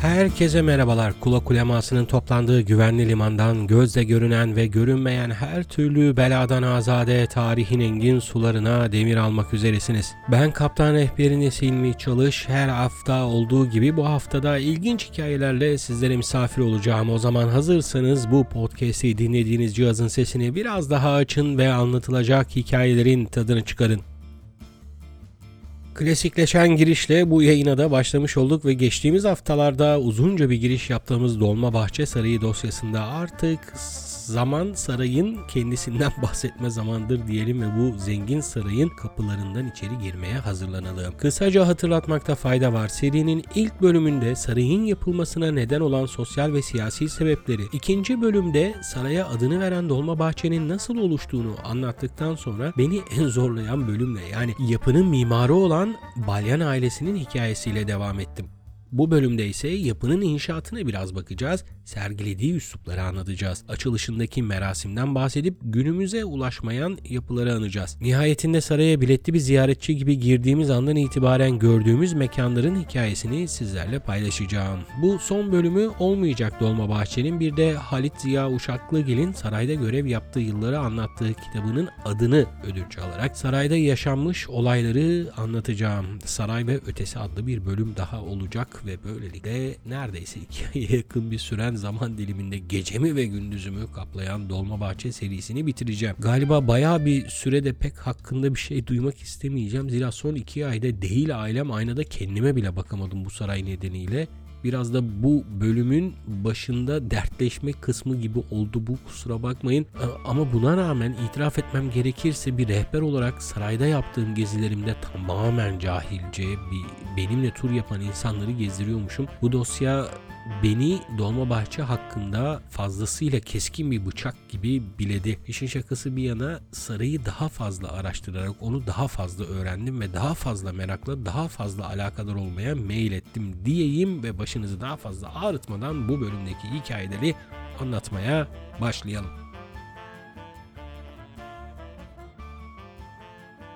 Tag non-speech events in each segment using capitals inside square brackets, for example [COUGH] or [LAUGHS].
Herkese merhabalar. Kula kulemasının toplandığı güvenli limandan gözle görünen ve görünmeyen her türlü beladan azade tarihin engin sularına demir almak üzeresiniz. Ben kaptan rehberiniz Hilmi Çalış. Her hafta olduğu gibi bu haftada ilginç hikayelerle sizlere misafir olacağım. O zaman hazırsanız bu podcast'i dinlediğiniz cihazın sesini biraz daha açın ve anlatılacak hikayelerin tadını çıkarın. Klasikleşen girişle bu yayına da başlamış olduk ve geçtiğimiz haftalarda uzunca bir giriş yaptığımız Dolmabahçe Sarayı dosyasında artık zaman sarayın kendisinden [LAUGHS] bahsetme zamandır diyelim ve bu zengin sarayın kapılarından içeri girmeye hazırlanalım. Kısaca hatırlatmakta fayda var. Serinin ilk bölümünde sarayın yapılmasına neden olan sosyal ve siyasi sebepleri, ikinci bölümde saraya adını veren Dolmabahçe'nin nasıl oluştuğunu anlattıktan sonra beni [LAUGHS] en zorlayan bölümle yani yapının mimarı olan Balyan ailesinin hikayesiyle devam ettim. Bu bölümde ise yapının inşaatına biraz bakacağız, sergilediği üslupları anlatacağız. Açılışındaki merasimden bahsedip günümüze ulaşmayan yapıları anacağız. Nihayetinde saraya biletli bir ziyaretçi gibi girdiğimiz andan itibaren gördüğümüz mekanların hikayesini sizlerle paylaşacağım. Bu son bölümü olmayacak Dolmabahçe'nin bir de Halit Ziya Uşaklıgil'in sarayda görev yaptığı yılları anlattığı kitabının adını ödünç alarak sarayda yaşanmış olayları anlatacağım. Saray ve Ötesi adlı bir bölüm daha olacak ve böylelikle neredeyse iki [LAUGHS] aya yakın bir süren zaman diliminde gecemi ve gündüzümü kaplayan Dolmabahçe serisini bitireceğim. Galiba baya bir sürede pek hakkında bir şey duymak istemeyeceğim. Zira son iki ayda değil ailem aynada kendime bile bakamadım bu saray nedeniyle. Biraz da bu bölümün başında dertleşme kısmı gibi oldu bu kusura bakmayın. Ama buna rağmen itiraf etmem gerekirse bir rehber olarak sarayda yaptığım gezilerimde tamamen cahilce bir benimle tur yapan insanları gezdiriyormuşum. Bu dosya beni Dolmabahçe hakkında fazlasıyla keskin bir bıçak gibi biledi. İşin şakası bir yana sarayı daha fazla araştırarak onu daha fazla öğrendim ve daha fazla merakla daha fazla alakadar olmaya meyil ettim diyeyim ve başınızı daha fazla ağrıtmadan bu bölümdeki hikayeleri anlatmaya başlayalım.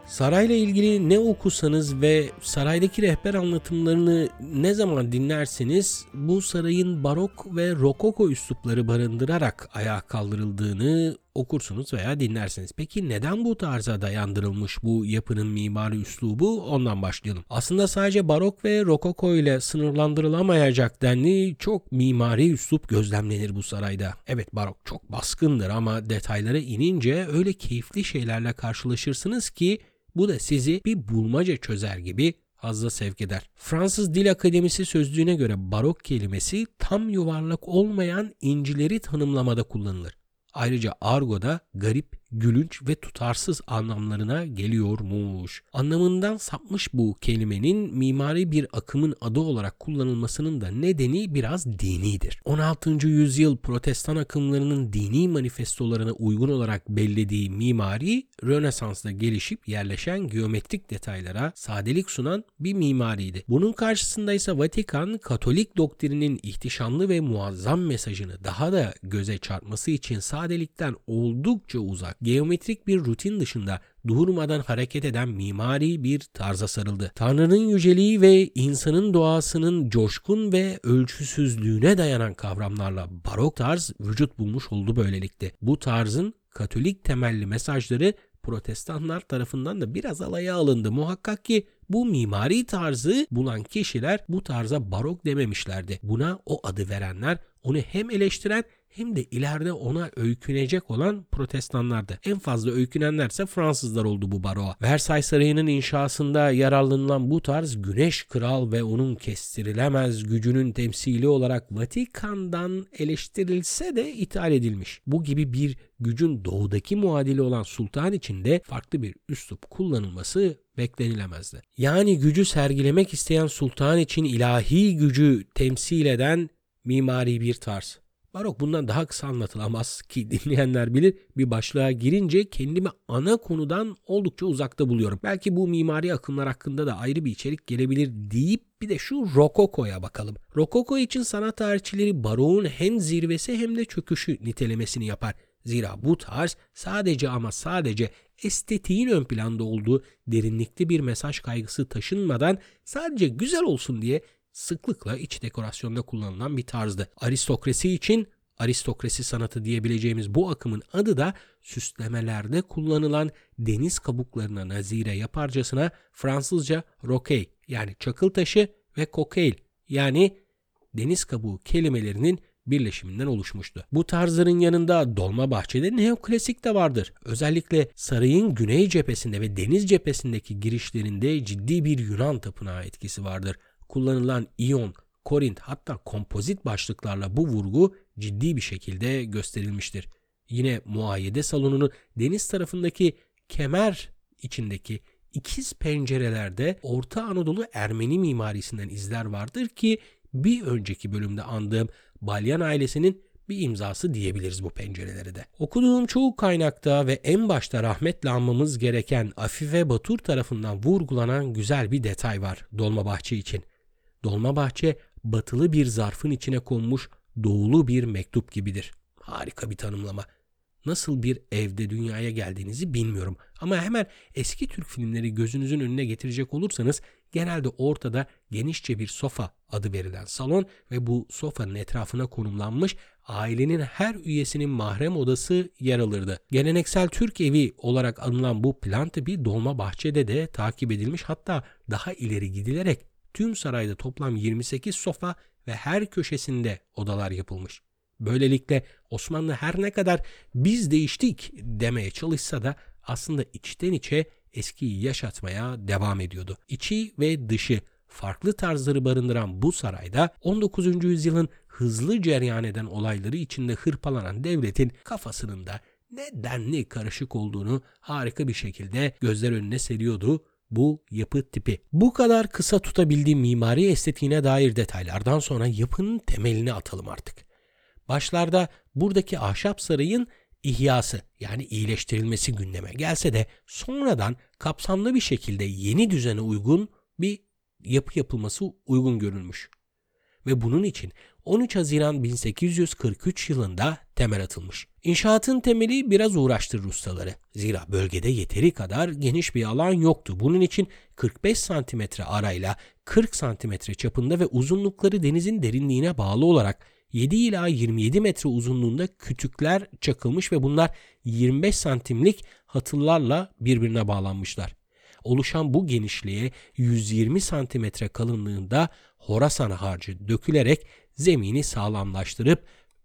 Sarayla ilgili ne okusanız ve saraydaki rehber anlatımlarını ne zaman dinlerseniz bu sarayın barok ve rokoko üslupları barındırarak ayağa kaldırıldığını okursunuz veya dinlersiniz. Peki neden bu tarza dayandırılmış bu yapının mimari üslubu? Ondan başlayalım. Aslında sadece barok ve rokoko ile sınırlandırılamayacak denli çok mimari üslup gözlemlenir bu sarayda. Evet barok çok baskındır ama detaylara inince öyle keyifli şeylerle karşılaşırsınız ki bu da sizi bir bulmaca çözer gibi hazla sevk eder. Fransız Dil Akademisi sözlüğüne göre barok kelimesi tam yuvarlak olmayan incileri tanımlamada kullanılır. Ayrıca argoda garip, gülünç ve tutarsız anlamlarına geliyormuş. Anlamından sapmış bu kelimenin mimari bir akımın adı olarak kullanılmasının da nedeni biraz dinidir. 16. yüzyıl protestan akımlarının dini manifestolarına uygun olarak bellediği mimari Rönesans'ta gelişip yerleşen geometrik detaylara sadelik sunan bir mimariydi. Bunun karşısında ise Vatikan Katolik doktrinin ihtişamlı ve muazzam mesajını daha da göze çarpması için sadelikten oldukça uzak geometrik bir rutin dışında durmadan hareket eden mimari bir tarza sarıldı. Tanrı'nın yüceliği ve insanın doğasının coşkun ve ölçüsüzlüğüne dayanan kavramlarla barok tarz vücut bulmuş oldu böylelikle. Bu tarzın Katolik temelli mesajları protestanlar tarafından da biraz alaya alındı. Muhakkak ki bu mimari tarzı bulan kişiler bu tarza barok dememişlerdi. Buna o adı verenler onu hem eleştiren hem de ileride ona öykünecek olan protestanlardı. En fazla öykünenlerse Fransızlar oldu bu baroğa. Versailles Sarayı'nın inşasında yararlanılan bu tarz Güneş Kral ve onun kestirilemez gücünün temsili olarak Vatikan'dan eleştirilse de ithal edilmiş. Bu gibi bir gücün doğudaki muadili olan sultan için de farklı bir üslup kullanılması beklenilemezdi. Yani gücü sergilemek isteyen sultan için ilahi gücü temsil eden mimari bir tarz. Barok bundan daha kısa anlatılamaz ki [LAUGHS] dinleyenler bilir bir başlığa girince kendimi ana konudan oldukça uzakta buluyorum. Belki bu mimari akımlar hakkında da ayrı bir içerik gelebilir deyip bir de şu Rokoko'ya bakalım. Rokoko için sanat tarihçileri barokun hem zirvesi hem de çöküşü nitelemesini yapar. Zira bu tarz sadece ama sadece estetiğin ön planda olduğu derinlikli bir mesaj kaygısı taşınmadan sadece güzel olsun diye sıklıkla iç dekorasyonda kullanılan bir tarzdı. Aristokrasi için aristokrasi sanatı diyebileceğimiz bu akımın adı da süslemelerde kullanılan deniz kabuklarına nazire yaparcasına Fransızca roquet yani çakıl taşı ve cocktail yani deniz kabuğu kelimelerinin birleşiminden oluşmuştu. Bu tarzların yanında dolma bahçede neoklasik de vardır. Özellikle sarayın güney cephesinde ve deniz cephesindeki girişlerinde ciddi bir Yunan tapınağı etkisi vardır. Kullanılan iyon, korint hatta kompozit başlıklarla bu vurgu ciddi bir şekilde gösterilmiştir. Yine muayyede salonunun deniz tarafındaki kemer içindeki ikiz pencerelerde Orta Anadolu Ermeni mimarisinden izler vardır ki bir önceki bölümde andığım Balyan ailesinin bir imzası diyebiliriz bu pencerelere de. Okuduğum çoğu kaynakta ve en başta rahmetle anmamız gereken Afife Batur tarafından vurgulanan güzel bir detay var Dolmabahçe için. Dolmabahçe batılı bir zarfın içine konmuş doğulu bir mektup gibidir. Harika bir tanımlama. Nasıl bir evde dünyaya geldiğinizi bilmiyorum ama hemen eski Türk filmleri gözünüzün önüne getirecek olursanız genelde ortada genişçe bir sofa adı verilen salon ve bu sofanın etrafına konumlanmış ailenin her üyesinin mahrem odası yer alırdı. Geleneksel Türk evi olarak anılan bu plan tipi dolma bahçede de takip edilmiş hatta daha ileri gidilerek tüm sarayda toplam 28 sofa ve her köşesinde odalar yapılmış. Böylelikle Osmanlı her ne kadar biz değiştik demeye çalışsa da aslında içten içe eskiyi yaşatmaya devam ediyordu. İçi ve dışı farklı tarzları barındıran bu sarayda 19. yüzyılın hızlı cereyan eden olayları içinde hırpalanan devletin kafasının da nedenli karışık olduğunu harika bir şekilde gözler önüne seriyordu bu yapı tipi. Bu kadar kısa tutabildiğim mimari estetiğine dair detaylardan sonra yapının temelini atalım artık. Başlarda buradaki ahşap sarayın ihyası yani iyileştirilmesi gündeme gelse de sonradan kapsamlı bir şekilde yeni düzene uygun bir yapı yapılması uygun görülmüş. Ve bunun için 13 Haziran 1843 yılında temel atılmış. İnşaatın temeli biraz uğraştırır ustaları. Zira bölgede yeteri kadar geniş bir alan yoktu. Bunun için 45 santimetre arayla 40 santimetre çapında ve uzunlukları denizin derinliğine bağlı olarak 7 ila 27 metre uzunluğunda kütükler çakılmış ve bunlar 25 santimlik hatırlarla birbirine bağlanmışlar. Oluşan bu genişliğe 120 santimetre kalınlığında Horasan harcı dökülerek zemini sağlamlaştırıp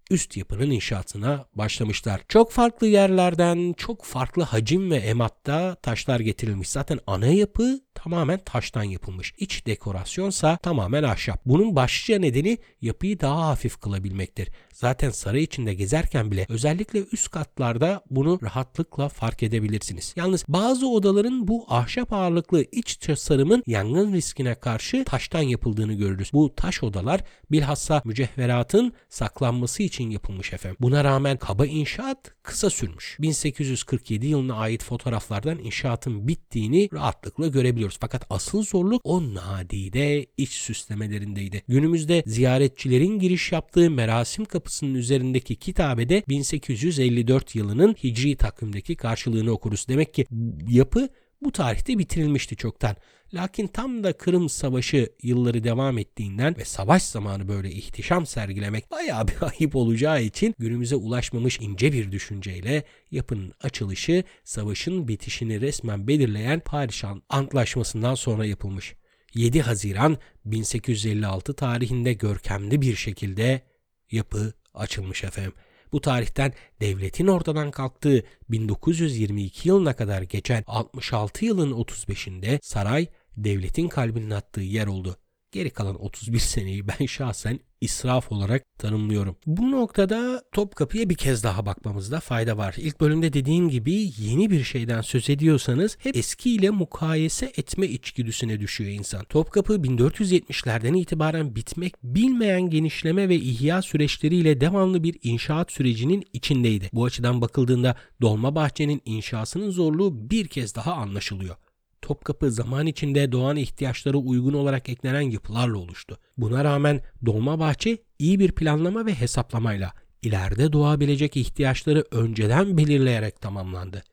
üst yapının inşaatına başlamışlar. Çok farklı yerlerden çok farklı hacim ve ematta taşlar getirilmiş. Zaten ana yapı tamamen taştan yapılmış. İç dekorasyonsa tamamen ahşap. Bunun başlıca nedeni yapıyı daha hafif kılabilmektir. Zaten saray içinde gezerken bile özellikle üst katlarda bunu rahatlıkla fark edebilirsiniz. Yalnız bazı odaların bu ahşap ağırlıklı iç tasarımın yangın riskine karşı taştan yapıldığını görürüz. Bu taş odalar bilhassa mücevheratın saklanması için yapılmış efendim. Buna rağmen kaba inşaat kısa sürmüş. 1847 yılına ait fotoğraflardan inşaatın bittiğini rahatlıkla görebiliyoruz. Fakat asıl zorluk o nadide iç süslemelerindeydi. Günümüzde ziyaretçilerin giriş yaptığı merasim kapısının üzerindeki kitabede 1854 yılının hicri takvimdeki karşılığını okuruz. Demek ki yapı bu tarihte bitirilmişti çoktan. Lakin tam da Kırım Savaşı yılları devam ettiğinden ve savaş zamanı böyle ihtişam sergilemek bayağı bir [LAUGHS] ayıp olacağı için günümüze ulaşmamış ince bir düşünceyle yapının açılışı savaşın bitişini resmen belirleyen Paris Antlaşması'ndan sonra yapılmış. 7 Haziran 1856 tarihinde görkemli bir şekilde yapı açılmış efendim. Bu tarihten devletin ortadan kalktığı 1922 yılına kadar geçen 66 yılın 35'inde saray devletin kalbinin attığı yer oldu. Geri kalan 31 seneyi ben şahsen israf olarak tanımlıyorum. Bu noktada Topkapı'ya bir kez daha bakmamızda fayda var. İlk bölümde dediğim gibi yeni bir şeyden söz ediyorsanız hep eskiyle mukayese etme içgüdüsüne düşüyor insan. Topkapı 1470'lerden itibaren bitmek bilmeyen genişleme ve ihya süreçleriyle devamlı bir inşaat sürecinin içindeydi. Bu açıdan bakıldığında Dolmabahçe'nin inşasının zorluğu bir kez daha anlaşılıyor. Topkapı zaman içinde doğan ihtiyaçlara uygun olarak eklenen yapılarla oluştu. Buna rağmen Dolmabahçe iyi bir planlama ve hesaplamayla ileride doğabilecek ihtiyaçları önceden belirleyerek tamamlandı.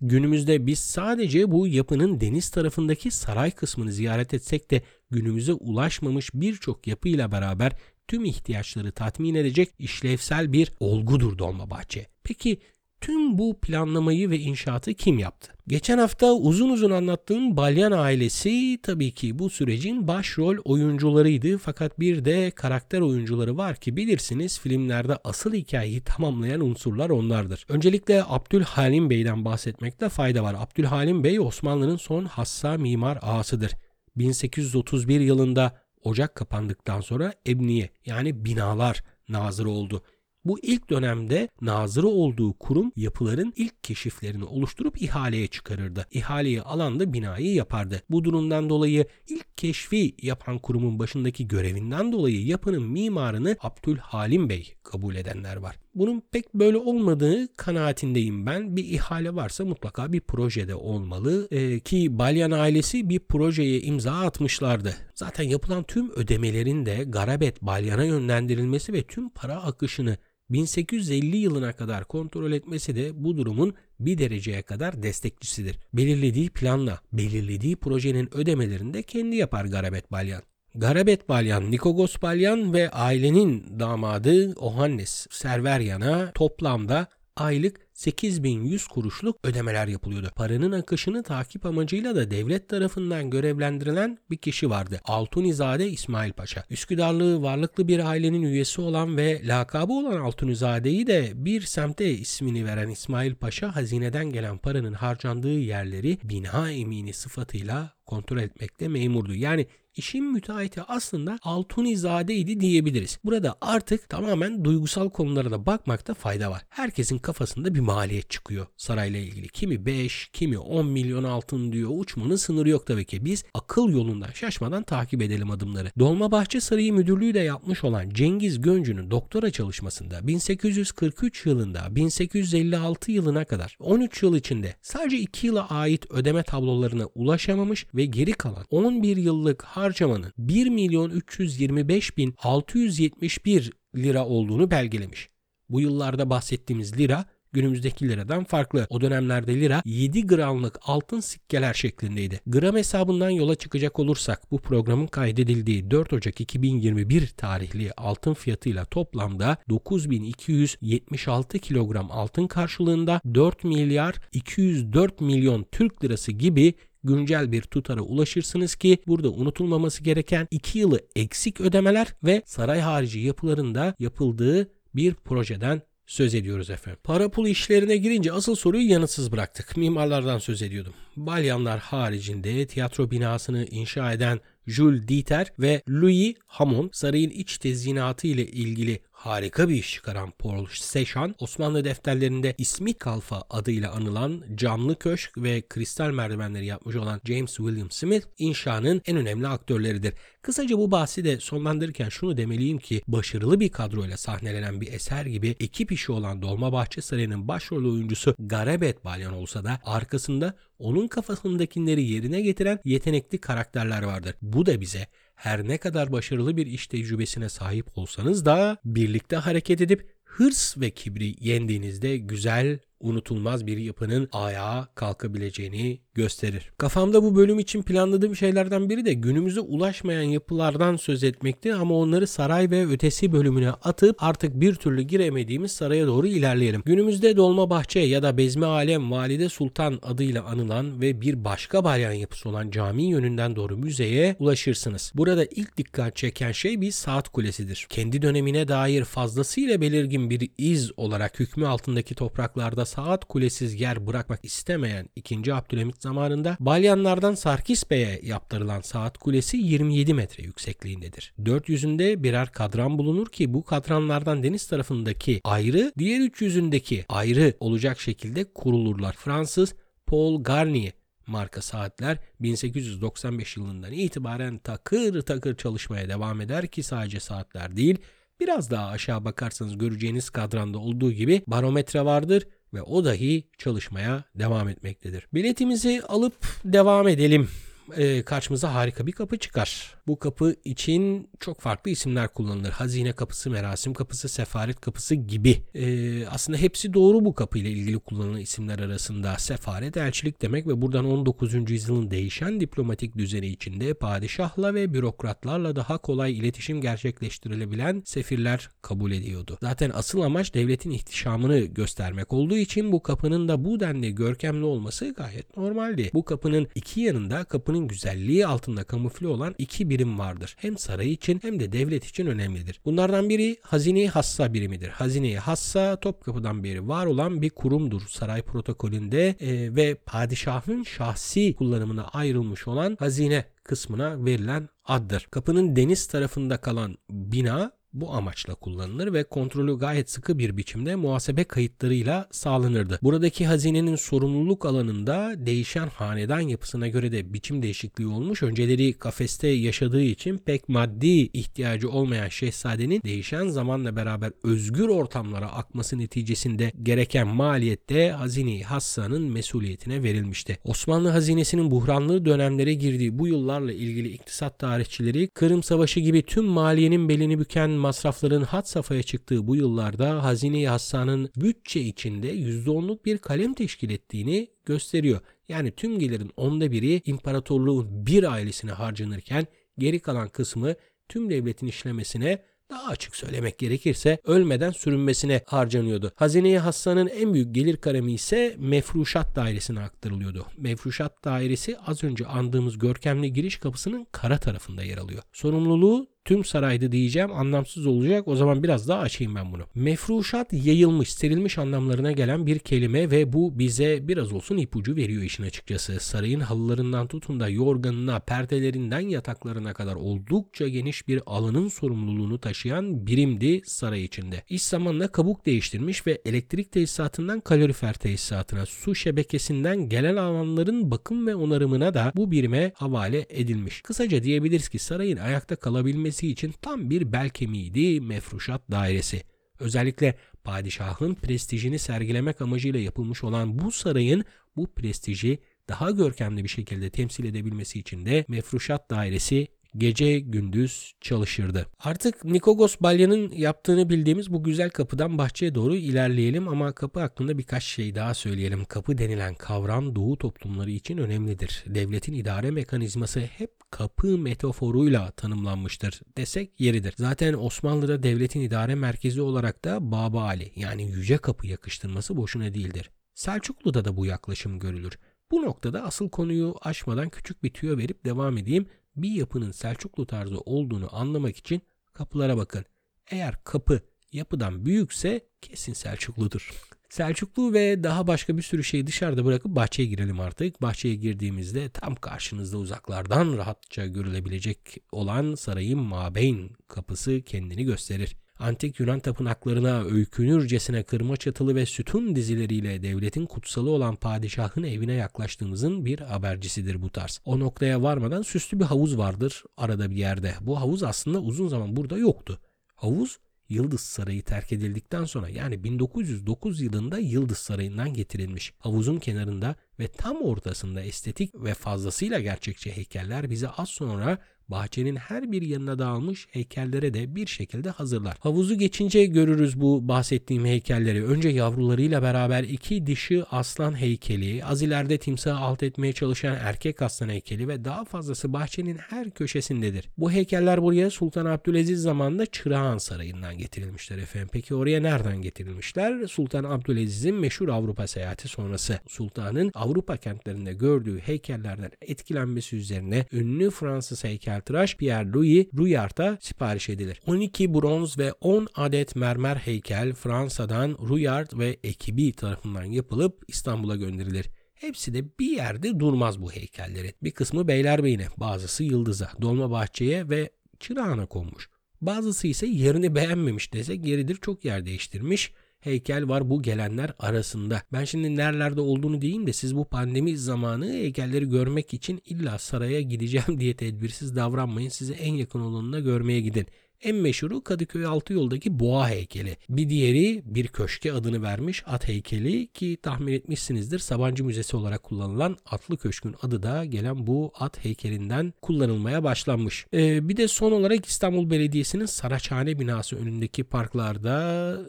Günümüzde biz sadece bu yapının deniz tarafındaki saray kısmını ziyaret etsek de günümüze ulaşmamış birçok yapıyla beraber tüm ihtiyaçları tatmin edecek işlevsel bir olgudur Dolmabahçe. Peki tüm bu planlamayı ve inşaatı kim yaptı? Geçen hafta uzun uzun anlattığım Balyan ailesi tabii ki bu sürecin başrol oyuncularıydı fakat bir de karakter oyuncuları var ki bilirsiniz filmlerde asıl hikayeyi tamamlayan unsurlar onlardır. Öncelikle Abdülhalim Bey'den bahsetmekte fayda var. Abdülhalim Bey Osmanlı'nın son hassa mimar ağasıdır. 1831 yılında ocak kapandıktan sonra ebniye yani binalar nazırı oldu. Bu ilk dönemde nazırı olduğu kurum yapıların ilk keşiflerini oluşturup ihaleye çıkarırdı. İhaleyi alan da binayı yapardı. Bu durumdan dolayı ilk keşfi yapan kurumun başındaki görevinden dolayı yapının mimarını Abdülhalim Bey kabul edenler var. Bunun pek böyle olmadığı kanaatindeyim ben. Bir ihale varsa mutlaka bir projede olmalı ee, ki Balyan ailesi bir projeye imza atmışlardı. Zaten yapılan tüm ödemelerin de Garabet Balyan'a yönlendirilmesi ve tüm para akışını 1850 yılına kadar kontrol etmesi de bu durumun bir dereceye kadar destekçisidir. Belirlediği planla, belirlediği projenin ödemelerini de kendi yapar Garabet Balyan. Garabet Balyan, Nikogos Balyan ve ailenin damadı Ohannes Serveryan'a toplamda aylık 8100 kuruşluk ödemeler yapılıyordu. Paranın akışını takip amacıyla da devlet tarafından görevlendirilen bir kişi vardı. Altunizade İsmail Paşa. Üsküdarlı varlıklı bir ailenin üyesi olan ve lakabı olan Altunizade'yi de bir semte ismini veren İsmail Paşa hazineden gelen paranın harcandığı yerleri bina emini sıfatıyla kontrol etmekte memurdu. Yani işin müteahhiti aslında Altunizade'ydi diyebiliriz. Burada artık tamamen duygusal konulara da bakmakta fayda var. Herkesin kafasında bir maliyet çıkıyor sarayla ilgili. Kimi 5, kimi 10 milyon altın diyor. Uçmanın sınırı yok tabii ki. Biz akıl yolundan şaşmadan takip edelim adımları. Dolmabahçe Sarayı Müdürlüğü de yapmış olan Cengiz Göncü'nün doktora çalışmasında 1843 yılında 1856 yılına kadar 13 yıl içinde sadece 2 yıla ait ödeme tablolarına ulaşamamış ve geri kalan 11 yıllık harcamanın 1 milyon 325 bin 671 lira olduğunu belgelemiş. Bu yıllarda bahsettiğimiz lira günümüzdeki liradan farklı. O dönemlerde lira 7 gramlık altın sikkeler şeklindeydi. Gram hesabından yola çıkacak olursak bu programın kaydedildiği 4 Ocak 2021 tarihli altın fiyatıyla toplamda 9276 kilogram altın karşılığında 4 milyar 204 milyon Türk lirası gibi güncel bir tutara ulaşırsınız ki burada unutulmaması gereken 2 yılı eksik ödemeler ve saray harici yapılarında yapıldığı bir projeden söz ediyoruz efendim. Para pul işlerine girince asıl soruyu yanıtsız bıraktık. Mimarlardan söz ediyordum. Balyanlar haricinde tiyatro binasını inşa eden Jules Dieter ve Louis Hamon sarayın iç tezyinatı ile ilgili harika bir iş çıkaran Paul Sechan, Osmanlı defterlerinde ismi Kalfa adıyla anılan camlı köşk ve kristal merdivenleri yapmış olan James William Smith inşanın en önemli aktörleridir. Kısaca bu bahsi de sonlandırırken şunu demeliyim ki başarılı bir kadroyla sahnelenen bir eser gibi ekip işi olan Dolmabahçe Sarayı'nın başrol oyuncusu Garabet Balyan olsa da arkasında onun kafasındakileri yerine getiren yetenekli karakterler vardır. Bu da bize her ne kadar başarılı bir iş tecrübesine sahip olsanız da birlikte hareket edip hırs ve kibri yendiğinizde güzel, unutulmaz bir yapının ayağa kalkabileceğini gösterir. Kafamda bu bölüm için planladığım şeylerden biri de günümüze ulaşmayan yapılardan söz etmekti ama onları saray ve ötesi bölümüne atıp artık bir türlü giremediğimiz saraya doğru ilerleyelim. Günümüzde Dolmabahçe ya da Bezmi Alem Valide Sultan adıyla anılan ve bir başka balyan yapısı olan cami yönünden doğru müzeye ulaşırsınız. Burada ilk dikkat çeken şey bir saat kulesidir. Kendi dönemine dair fazlasıyla belirgin bir iz olarak hükmü altındaki topraklarda saat kulesiz yer bırakmak istemeyen 2. Abdülhamit zamanında Balyanlardan Sarkis Bey'e yaptırılan saat kulesi 27 metre yüksekliğindedir. Dört yüzünde birer kadran bulunur ki bu kadranlardan deniz tarafındaki ayrı, diğer üç yüzündeki ayrı olacak şekilde kurulurlar. Fransız Paul Garnier marka saatler 1895 yılından itibaren takır takır çalışmaya devam eder ki sadece saatler değil Biraz daha aşağı bakarsanız göreceğiniz kadranda olduğu gibi barometre vardır ve o dahi çalışmaya devam etmektedir. Biletimizi alıp devam edelim. Ee, karşımıza harika bir kapı çıkar. Bu kapı için çok farklı isimler kullanılır. Hazine kapısı, merasim kapısı, sefaret kapısı gibi. Ee, aslında hepsi doğru bu kapı ile ilgili kullanılan isimler arasında. Sefaret elçilik demek ve buradan 19. yüzyılın değişen diplomatik düzeni içinde padişahla ve bürokratlarla daha kolay iletişim gerçekleştirilebilen sefirler kabul ediyordu. Zaten asıl amaç devletin ihtişamını göstermek olduğu için bu kapının da bu denli görkemli olması gayet normaldi. Bu kapının iki yanında kapının güzelliği altında kamufle olan iki birim vardır. Hem saray için hem de devlet için önemlidir. Bunlardan biri hazine hassa birimidir. hazine hassa Topkapı'dan beri var olan bir kurumdur. Saray protokolünde e, ve padişahın şahsi kullanımına ayrılmış olan hazine kısmına verilen addır. Kapının deniz tarafında kalan bina bu amaçla kullanılır ve kontrolü gayet sıkı bir biçimde muhasebe kayıtlarıyla sağlanırdı. Buradaki hazinenin sorumluluk alanında değişen hanedan yapısına göre de biçim değişikliği olmuş. Önceleri kafeste yaşadığı için pek maddi ihtiyacı olmayan şehzadenin değişen zamanla beraber özgür ortamlara akması neticesinde gereken maliyette hazine Hassan'ın mesuliyetine verilmişti. Osmanlı hazinesinin buhranlı dönemlere girdiği bu yıllarla ilgili iktisat tarihçileri Kırım Savaşı gibi tüm maliyenin belini büken masrafların hat safhaya çıktığı bu yıllarda Hazine-i Hassan'ın bütçe içinde %10'luk bir kalem teşkil ettiğini gösteriyor. Yani tüm gelirin onda biri imparatorluğun bir ailesine harcanırken geri kalan kısmı tüm devletin işlemesine daha açık söylemek gerekirse ölmeden sürünmesine harcanıyordu. Hazine-i Hassan'ın en büyük gelir kalemi ise mefruşat dairesine aktarılıyordu. Mefruşat dairesi az önce andığımız görkemli giriş kapısının kara tarafında yer alıyor. Sorumluluğu tüm saraydı diyeceğim anlamsız olacak. O zaman biraz daha açayım ben bunu. Mefruşat yayılmış, serilmiş anlamlarına gelen bir kelime ve bu bize biraz olsun ipucu veriyor işin açıkçası. Sarayın halılarından tutun da yorganına, perdelerinden yataklarına kadar oldukça geniş bir alanın sorumluluğunu taşıyan birimdi saray içinde. İş zamanla kabuk değiştirmiş ve elektrik tesisatından kalorifer tesisatına, su şebekesinden gelen alanların bakım ve onarımına da bu birime havale edilmiş. Kısaca diyebiliriz ki sarayın ayakta kalabilmesi edilmesi için tam bir bel kemiğiydi mefruşat dairesi. Özellikle padişahın prestijini sergilemek amacıyla yapılmış olan bu sarayın bu prestiji daha görkemli bir şekilde temsil edebilmesi için de mefruşat dairesi gece gündüz çalışırdı. Artık Nikogos Balya'nın yaptığını bildiğimiz bu güzel kapıdan bahçeye doğru ilerleyelim ama kapı hakkında birkaç şey daha söyleyelim. Kapı denilen kavram Doğu toplumları için önemlidir. Devletin idare mekanizması hep kapı metaforuyla tanımlanmıştır desek yeridir. Zaten Osmanlı'da devletin idare merkezi olarak da Baba Ali yani Yüce Kapı yakıştırması boşuna değildir. Selçuklu'da da bu yaklaşım görülür. Bu noktada asıl konuyu aşmadan küçük bir tüyo verip devam edeyim bir yapının Selçuklu tarzı olduğunu anlamak için kapılara bakın. Eğer kapı yapıdan büyükse kesin Selçukludur. Selçuklu ve daha başka bir sürü şeyi dışarıda bırakıp bahçeye girelim artık. Bahçeye girdiğimizde tam karşınızda uzaklardan rahatça görülebilecek olan sarayın mabeyn kapısı kendini gösterir antik Yunan tapınaklarına öykünürcesine kırma çatılı ve sütun dizileriyle devletin kutsalı olan padişahın evine yaklaştığımızın bir habercisidir bu tarz. O noktaya varmadan süslü bir havuz vardır arada bir yerde. Bu havuz aslında uzun zaman burada yoktu. Havuz Yıldız Sarayı terk edildikten sonra yani 1909 yılında Yıldız Sarayı'ndan getirilmiş. Havuzun kenarında ve tam ortasında estetik ve fazlasıyla gerçekçi heykeller bize az sonra bahçenin her bir yanına dağılmış heykellere de bir şekilde hazırlar. Havuzu geçince görürüz bu bahsettiğim heykelleri. Önce yavrularıyla beraber iki dişi aslan heykeli, az ileride timsahı alt etmeye çalışan erkek aslan heykeli ve daha fazlası bahçenin her köşesindedir. Bu heykeller buraya Sultan Abdülaziz zamanında Çırağan Sarayı'ndan getirilmişler efendim. Peki oraya nereden getirilmişler? Sultan Abdülaziz'in meşhur Avrupa seyahati sonrası Sultan'ın Avrupa kentlerinde gördüğü heykellerden etkilenmesi üzerine ünlü Fransız heykel heykeltıraş Pierre-Louis Rouillard'a sipariş edilir. 12 bronz ve 10 adet mermer heykel Fransa'dan Rouillard ve ekibi tarafından yapılıp İstanbul'a gönderilir. Hepsi de bir yerde durmaz bu heykellerin. Bir kısmı Beylerbeyi'ne, bazısı Yıldız'a, Dolmabahçe'ye ve Çırağan'a konmuş. Bazısı ise yerini beğenmemiş desek yeridir çok yer değiştirmiş heykel var bu gelenler arasında. Ben şimdi nerelerde olduğunu diyeyim de siz bu pandemi zamanı heykelleri görmek için illa saraya gideceğim [LAUGHS] diye tedbirsiz davranmayın. Size en yakın olanına görmeye gidin. En meşhuru Kadıköy Altı Yol'daki boğa heykeli. Bir diğeri bir köşke adını vermiş at heykeli ki tahmin etmişsinizdir Sabancı Müzesi olarak kullanılan Atlı Köşk'ün adı da gelen bu at heykelinden kullanılmaya başlanmış. Ee, bir de son olarak İstanbul Belediyesi'nin Saraçhane binası önündeki parklarda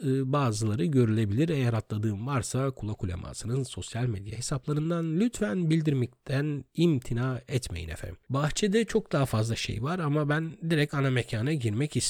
e, bazıları görülebilir. Eğer atladığım varsa kulak ulemasının sosyal medya hesaplarından lütfen bildirmekten imtina etmeyin efendim. Bahçede çok daha fazla şey var ama ben direkt ana mekana girmek istiyorum.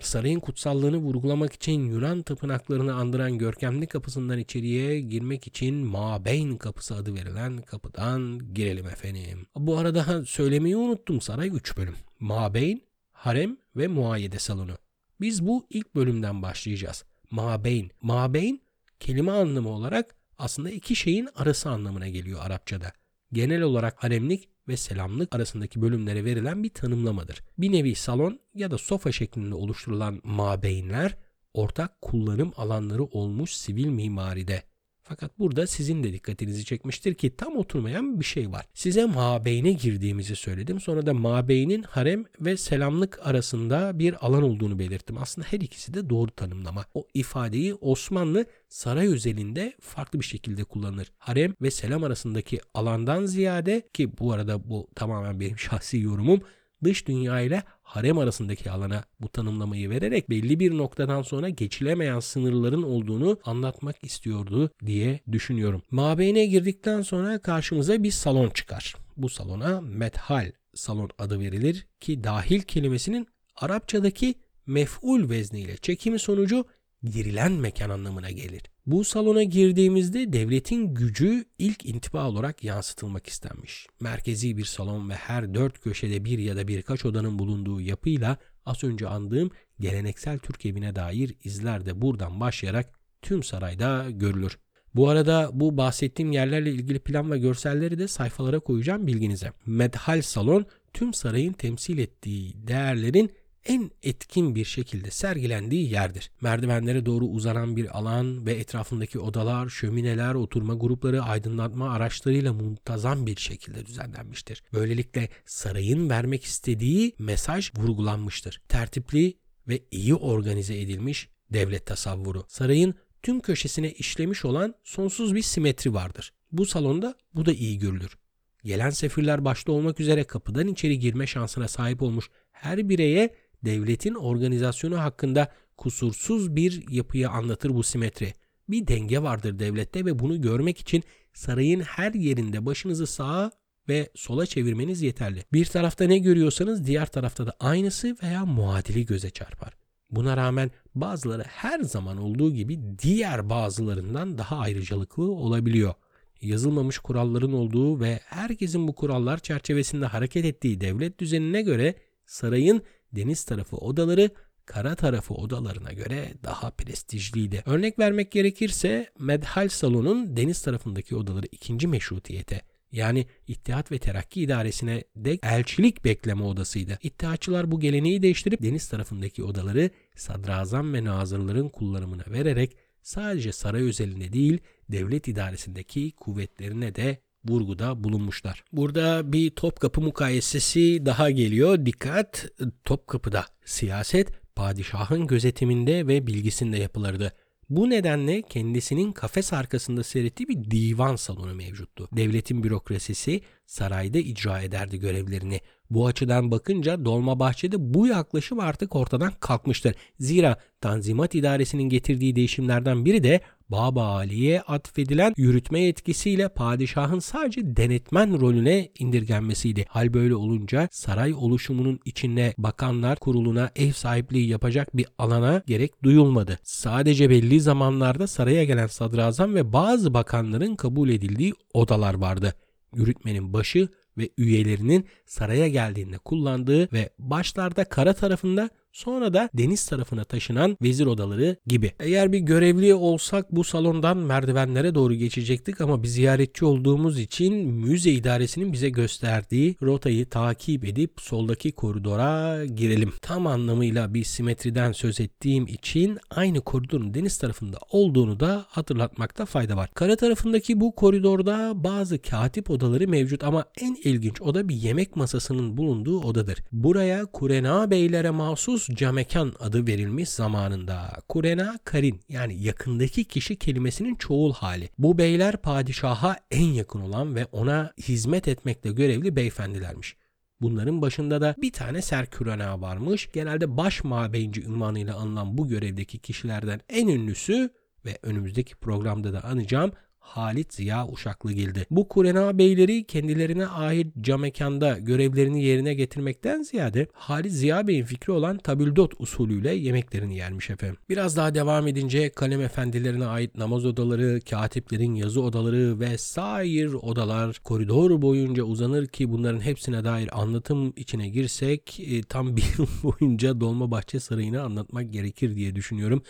Sarayın kutsallığını vurgulamak için Yunan tapınaklarını andıran görkemli kapısından içeriye girmek için Mabeyn kapısı adı verilen kapıdan girelim efendim. Bu arada söylemeyi unuttum saray 3 bölüm. Mabeyn, harem ve muayyede salonu. Biz bu ilk bölümden başlayacağız. Mabeyn. Mabeyn kelime anlamı olarak aslında iki şeyin arası anlamına geliyor Arapçada. Genel olarak haremlik ve selamlık arasındaki bölümlere verilen bir tanımlamadır. Bir nevi salon ya da sofa şeklinde oluşturulan mabeynler ortak kullanım alanları olmuş sivil mimaride fakat burada sizin de dikkatinizi çekmiştir ki tam oturmayan bir şey var. Size mabeyne girdiğimizi söyledim. Sonra da mabeynin harem ve selamlık arasında bir alan olduğunu belirttim. Aslında her ikisi de doğru tanımlama. O ifadeyi Osmanlı saray özelinde farklı bir şekilde kullanır. Harem ve selam arasındaki alandan ziyade ki bu arada bu tamamen benim [LAUGHS] şahsi yorumum dış dünya ile harem arasındaki alana bu tanımlamayı vererek belli bir noktadan sonra geçilemeyen sınırların olduğunu anlatmak istiyordu diye düşünüyorum. Mabeyne girdikten sonra karşımıza bir salon çıkar. Bu salona methal salon adı verilir ki dahil kelimesinin Arapçadaki mef'ul vezniyle çekimi sonucu girilen mekan anlamına gelir. Bu salona girdiğimizde devletin gücü ilk intiba olarak yansıtılmak istenmiş. Merkezi bir salon ve her dört köşede bir ya da birkaç odanın bulunduğu yapıyla az önce andığım geleneksel Türk evine dair izler de buradan başlayarak tüm sarayda görülür. Bu arada bu bahsettiğim yerlerle ilgili plan ve görselleri de sayfalara koyacağım bilginize. Medhal salon tüm sarayın temsil ettiği değerlerin en etkin bir şekilde sergilendiği yerdir. Merdivenlere doğru uzanan bir alan ve etrafındaki odalar, şömineler, oturma grupları, aydınlatma araçlarıyla muntazam bir şekilde düzenlenmiştir. Böylelikle sarayın vermek istediği mesaj vurgulanmıştır. Tertipli ve iyi organize edilmiş devlet tasavvuru. Sarayın tüm köşesine işlemiş olan sonsuz bir simetri vardır. Bu salonda bu da iyi görülür. Gelen sefirler başta olmak üzere kapıdan içeri girme şansına sahip olmuş her bireye devletin organizasyonu hakkında kusursuz bir yapıyı anlatır bu simetri. Bir denge vardır devlette ve bunu görmek için sarayın her yerinde başınızı sağa ve sola çevirmeniz yeterli. Bir tarafta ne görüyorsanız diğer tarafta da aynısı veya muadili göze çarpar. Buna rağmen bazıları her zaman olduğu gibi diğer bazılarından daha ayrıcalıklı olabiliyor. Yazılmamış kuralların olduğu ve herkesin bu kurallar çerçevesinde hareket ettiği devlet düzenine göre sarayın deniz tarafı odaları kara tarafı odalarına göre daha prestijliydi. Örnek vermek gerekirse Medhal Salon'un deniz tarafındaki odaları ikinci meşrutiyete yani İttihat ve Terakki İdaresi'ne de elçilik bekleme odasıydı. İttihatçılar bu geleneği değiştirip deniz tarafındaki odaları sadrazam ve nazırların kullanımına vererek sadece saray özelinde değil devlet idaresindeki kuvvetlerine de vurguda bulunmuşlar. Burada bir Topkapı mukayesesi daha geliyor. Dikkat Topkapı'da siyaset padişahın gözetiminde ve bilgisinde yapılırdı. Bu nedenle kendisinin kafes arkasında seyrettiği bir divan salonu mevcuttu. Devletin bürokrasisi sarayda icra ederdi görevlerini. Bu açıdan bakınca Dolmabahçe'de bu yaklaşım artık ortadan kalkmıştır. Zira Tanzimat İdaresi'nin getirdiği değişimlerden biri de Baba Ali'ye atfedilen yürütme yetkisiyle padişahın sadece denetmen rolüne indirgenmesiydi. Hal böyle olunca saray oluşumunun içinde bakanlar kuruluna ev sahipliği yapacak bir alana gerek duyulmadı. Sadece belli zamanlarda saraya gelen sadrazam ve bazı bakanların kabul edildiği odalar vardı. Yürütmenin başı ve üyelerinin saraya geldiğinde kullandığı ve başlarda kara tarafında sonra da deniz tarafına taşınan vezir odaları gibi. Eğer bir görevli olsak bu salondan merdivenlere doğru geçecektik ama bir ziyaretçi olduğumuz için müze idaresinin bize gösterdiği rotayı takip edip soldaki koridora girelim. Tam anlamıyla bir simetriden söz ettiğim için aynı koridorun deniz tarafında olduğunu da hatırlatmakta fayda var. Kara tarafındaki bu koridorda bazı katip odaları mevcut ama en ilginç oda bir yemek masasının bulunduğu odadır. Buraya Kurena beylere mahsus Husus camekan adı verilmiş zamanında. Kurena karin yani yakındaki kişi kelimesinin çoğul hali. Bu beyler padişaha en yakın olan ve ona hizmet etmekle görevli beyefendilermiş. Bunların başında da bir tane serkürena varmış. Genelde baş mabeyinci ünvanıyla anılan bu görevdeki kişilerden en ünlüsü ve önümüzdeki programda da anacağım Halit Ziya Uşaklıgil'di. Bu Kurena beyleri kendilerine ait camekanda görevlerini yerine getirmekten ziyade Halit Ziya Bey'in fikri olan tabildot usulüyle yemeklerini yermiş efendim. Biraz daha devam edince kalem efendilerine ait namaz odaları, katiplerin yazı odaları ve sair odalar koridor boyunca uzanır ki bunların hepsine dair anlatım içine girsek e, tam [LAUGHS] bir yıl boyunca Dolmabahçe Sarayı'nı anlatmak gerekir diye düşünüyorum.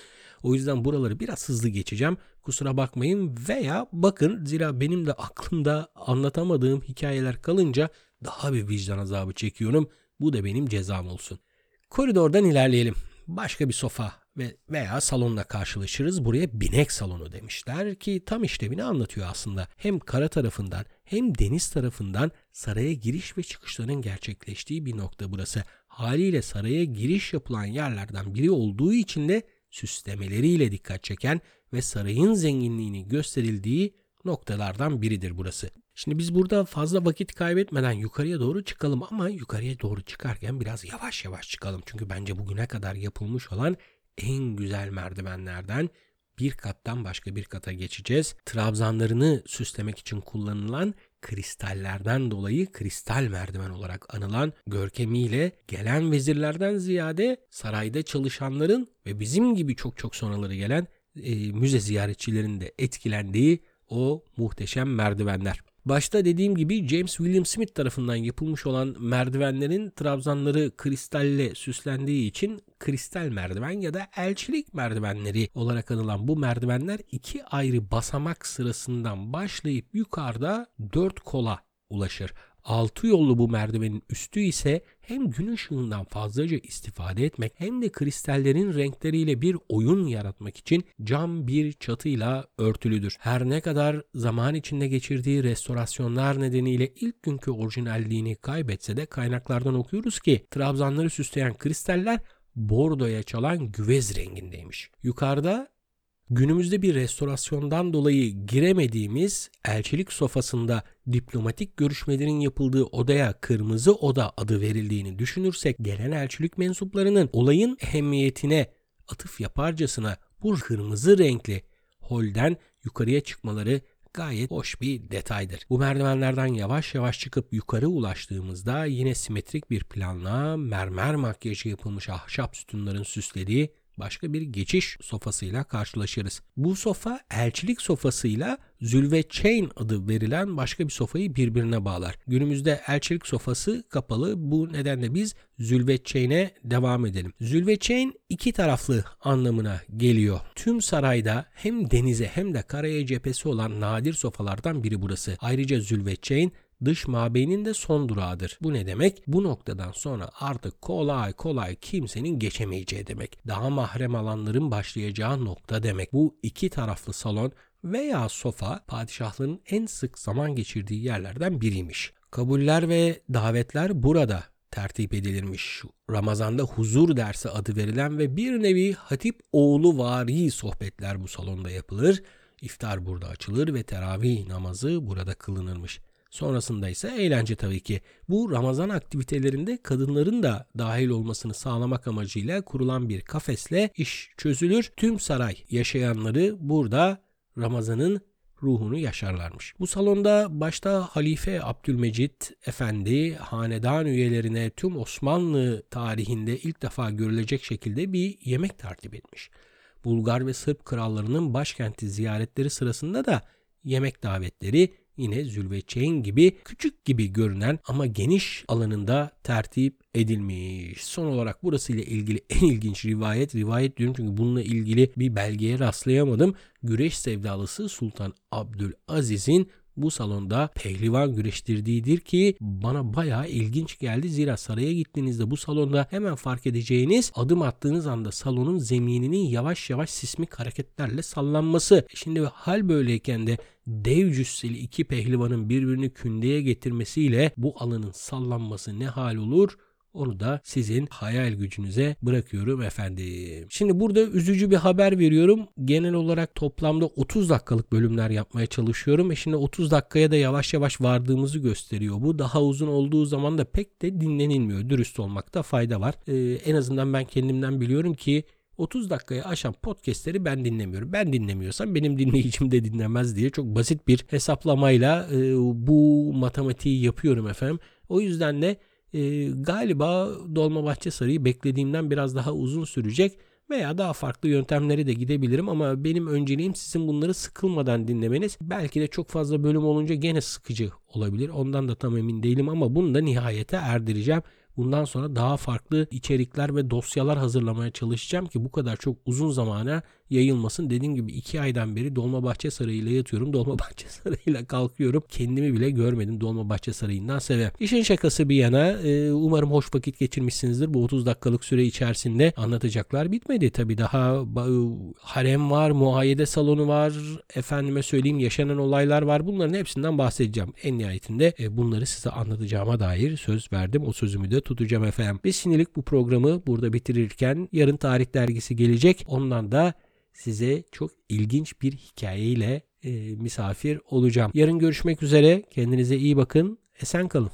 O yüzden buraları biraz hızlı geçeceğim. Kusura bakmayın veya bakın zira benim de aklımda anlatamadığım hikayeler kalınca daha bir vicdan azabı çekiyorum. Bu da benim cezam olsun. Koridordan ilerleyelim. Başka bir sofa ve veya salonla karşılaşırız. Buraya binek salonu demişler ki tam işlevini anlatıyor aslında. Hem kara tarafından hem deniz tarafından saraya giriş ve çıkışların gerçekleştiği bir nokta burası. Haliyle saraya giriş yapılan yerlerden biri olduğu için de süslemeleriyle dikkat çeken ve sarayın zenginliğini gösterildiği noktalardan biridir burası. Şimdi biz burada fazla vakit kaybetmeden yukarıya doğru çıkalım ama yukarıya doğru çıkarken biraz yavaş yavaş çıkalım. Çünkü bence bugüne kadar yapılmış olan en güzel merdivenlerden bir kattan başka bir kata geçeceğiz. Trabzanlarını süslemek için kullanılan kristallerden dolayı kristal merdiven olarak anılan görkemiyle gelen vezirlerden ziyade sarayda çalışanların ve bizim gibi çok çok sonraları gelen e, müze ziyaretçilerinin de etkilendiği o muhteşem merdivenler. Başta dediğim gibi James William Smith tarafından yapılmış olan merdivenlerin trabzanları kristalle süslendiği için kristal merdiven ya da elçilik merdivenleri olarak anılan bu merdivenler iki ayrı basamak sırasından başlayıp yukarıda dört kola ulaşır. Altı yollu bu merdivenin üstü ise hem gün ışığından fazlaca istifade etmek hem de kristallerin renkleriyle bir oyun yaratmak için cam bir çatıyla örtülüdür. Her ne kadar zaman içinde geçirdiği restorasyonlar nedeniyle ilk günkü orijinalliğini kaybetse de kaynaklardan okuyoruz ki trabzanları süsleyen kristaller bordoya çalan güvez rengindeymiş. Yukarıda günümüzde bir restorasyondan dolayı giremediğimiz elçilik sofasında diplomatik görüşmelerin yapıldığı odaya kırmızı oda adı verildiğini düşünürsek gelen elçilik mensuplarının olayın ehemmiyetine atıf yaparcasına bu kırmızı renkli holden yukarıya çıkmaları gayet hoş bir detaydır. Bu merdivenlerden yavaş yavaş çıkıp yukarı ulaştığımızda yine simetrik bir planla mermer makyajı yapılmış ahşap sütunların süslediği başka bir geçiş sofasıyla karşılaşırız. Bu sofa elçilik sofasıyla Zülve Chain adı verilen başka bir sofayı birbirine bağlar. Günümüzde elçilik sofası kapalı. Bu nedenle biz Zülve Chain'e devam edelim. Zülve Chain iki taraflı anlamına geliyor. Tüm sarayda hem denize hem de karaya cephesi olan nadir sofalardan biri burası. Ayrıca Zülve Chain dış mabeynin de son durağıdır. Bu ne demek? Bu noktadan sonra artık kolay kolay kimsenin geçemeyeceği demek. Daha mahrem alanların başlayacağı nokta demek. Bu iki taraflı salon veya sofa padişahların en sık zaman geçirdiği yerlerden biriymiş. Kabuller ve davetler burada tertip edilirmiş. Ramazanda huzur dersi adı verilen ve bir nevi hatip oğlu vari sohbetler bu salonda yapılır. İftar burada açılır ve teravih namazı burada kılınırmış. Sonrasında ise eğlence tabii ki. Bu Ramazan aktivitelerinde kadınların da dahil olmasını sağlamak amacıyla kurulan bir kafesle iş çözülür. Tüm saray yaşayanları burada Ramazan'ın ruhunu yaşarlarmış. Bu salonda başta Halife Abdülmecit Efendi hanedan üyelerine tüm Osmanlı tarihinde ilk defa görülecek şekilde bir yemek tertip etmiş. Bulgar ve Sırp krallarının başkenti ziyaretleri sırasında da yemek davetleri yine Zülveçeyn gibi küçük gibi görünen ama geniş alanında tertip edilmiş. Son olarak burası ile ilgili [LAUGHS] en ilginç rivayet, rivayet diyorum çünkü bununla ilgili bir belgeye rastlayamadım. Güreş sevdalısı Sultan Abdülaziz'in bu salonda pehlivan güreştirdiğidir ki bana bayağı ilginç geldi. Zira saraya gittiğinizde bu salonda hemen fark edeceğiniz adım attığınız anda salonun zemininin yavaş yavaş sismik hareketlerle sallanması. Şimdi hal böyleyken de dev cüsseli iki pehlivanın birbirini kündeye getirmesiyle bu alanın sallanması ne hal olur? Onu da sizin hayal gücünüze bırakıyorum efendim. Şimdi burada üzücü bir haber veriyorum. Genel olarak toplamda 30 dakikalık bölümler yapmaya çalışıyorum. E şimdi 30 dakikaya da yavaş yavaş vardığımızı gösteriyor. Bu daha uzun olduğu zaman da pek de dinlenilmiyor. Dürüst olmakta fayda var. Ee, en azından ben kendimden biliyorum ki 30 dakikayı aşan podcastleri ben dinlemiyorum. Ben dinlemiyorsam benim dinleyicim de dinlemez diye çok basit bir hesaplamayla e, bu matematiği yapıyorum efendim. O yüzden de e, galiba Dolmabahçe Sarayı beklediğimden biraz daha uzun sürecek veya daha farklı yöntemleri de gidebilirim ama benim önceliğim sizin bunları sıkılmadan dinlemeniz. Belki de çok fazla bölüm olunca gene sıkıcı olabilir. Ondan da tam emin değilim ama bunu da nihayete erdireceğim. Bundan sonra daha farklı içerikler ve dosyalar hazırlamaya çalışacağım ki bu kadar çok uzun zamana yayılmasın. Dediğim gibi iki aydan beri Dolmabahçe Sarayı'yla yatıyorum. [LAUGHS] Dolmabahçe Sarayı'yla kalkıyorum. Kendimi bile görmedim Dolmabahçe Sarayı'ndan sebep. İşin şakası bir yana e, umarım hoş vakit geçirmişsinizdir. Bu 30 dakikalık süre içerisinde anlatacaklar bitmedi. Tabii daha e, harem var, muayyede salonu var, efendime söyleyeyim yaşanan olaylar var. Bunların hepsinden bahsedeceğim. En nihayetinde e, bunları size anlatacağıma dair söz verdim. O sözümü de tutacağım efendim. Biz şimdilik bu programı burada bitirirken yarın tarih dergisi gelecek. Ondan da size çok ilginç bir hikayeyle misafir olacağım. Yarın görüşmek üzere. Kendinize iyi bakın. Esen kalın.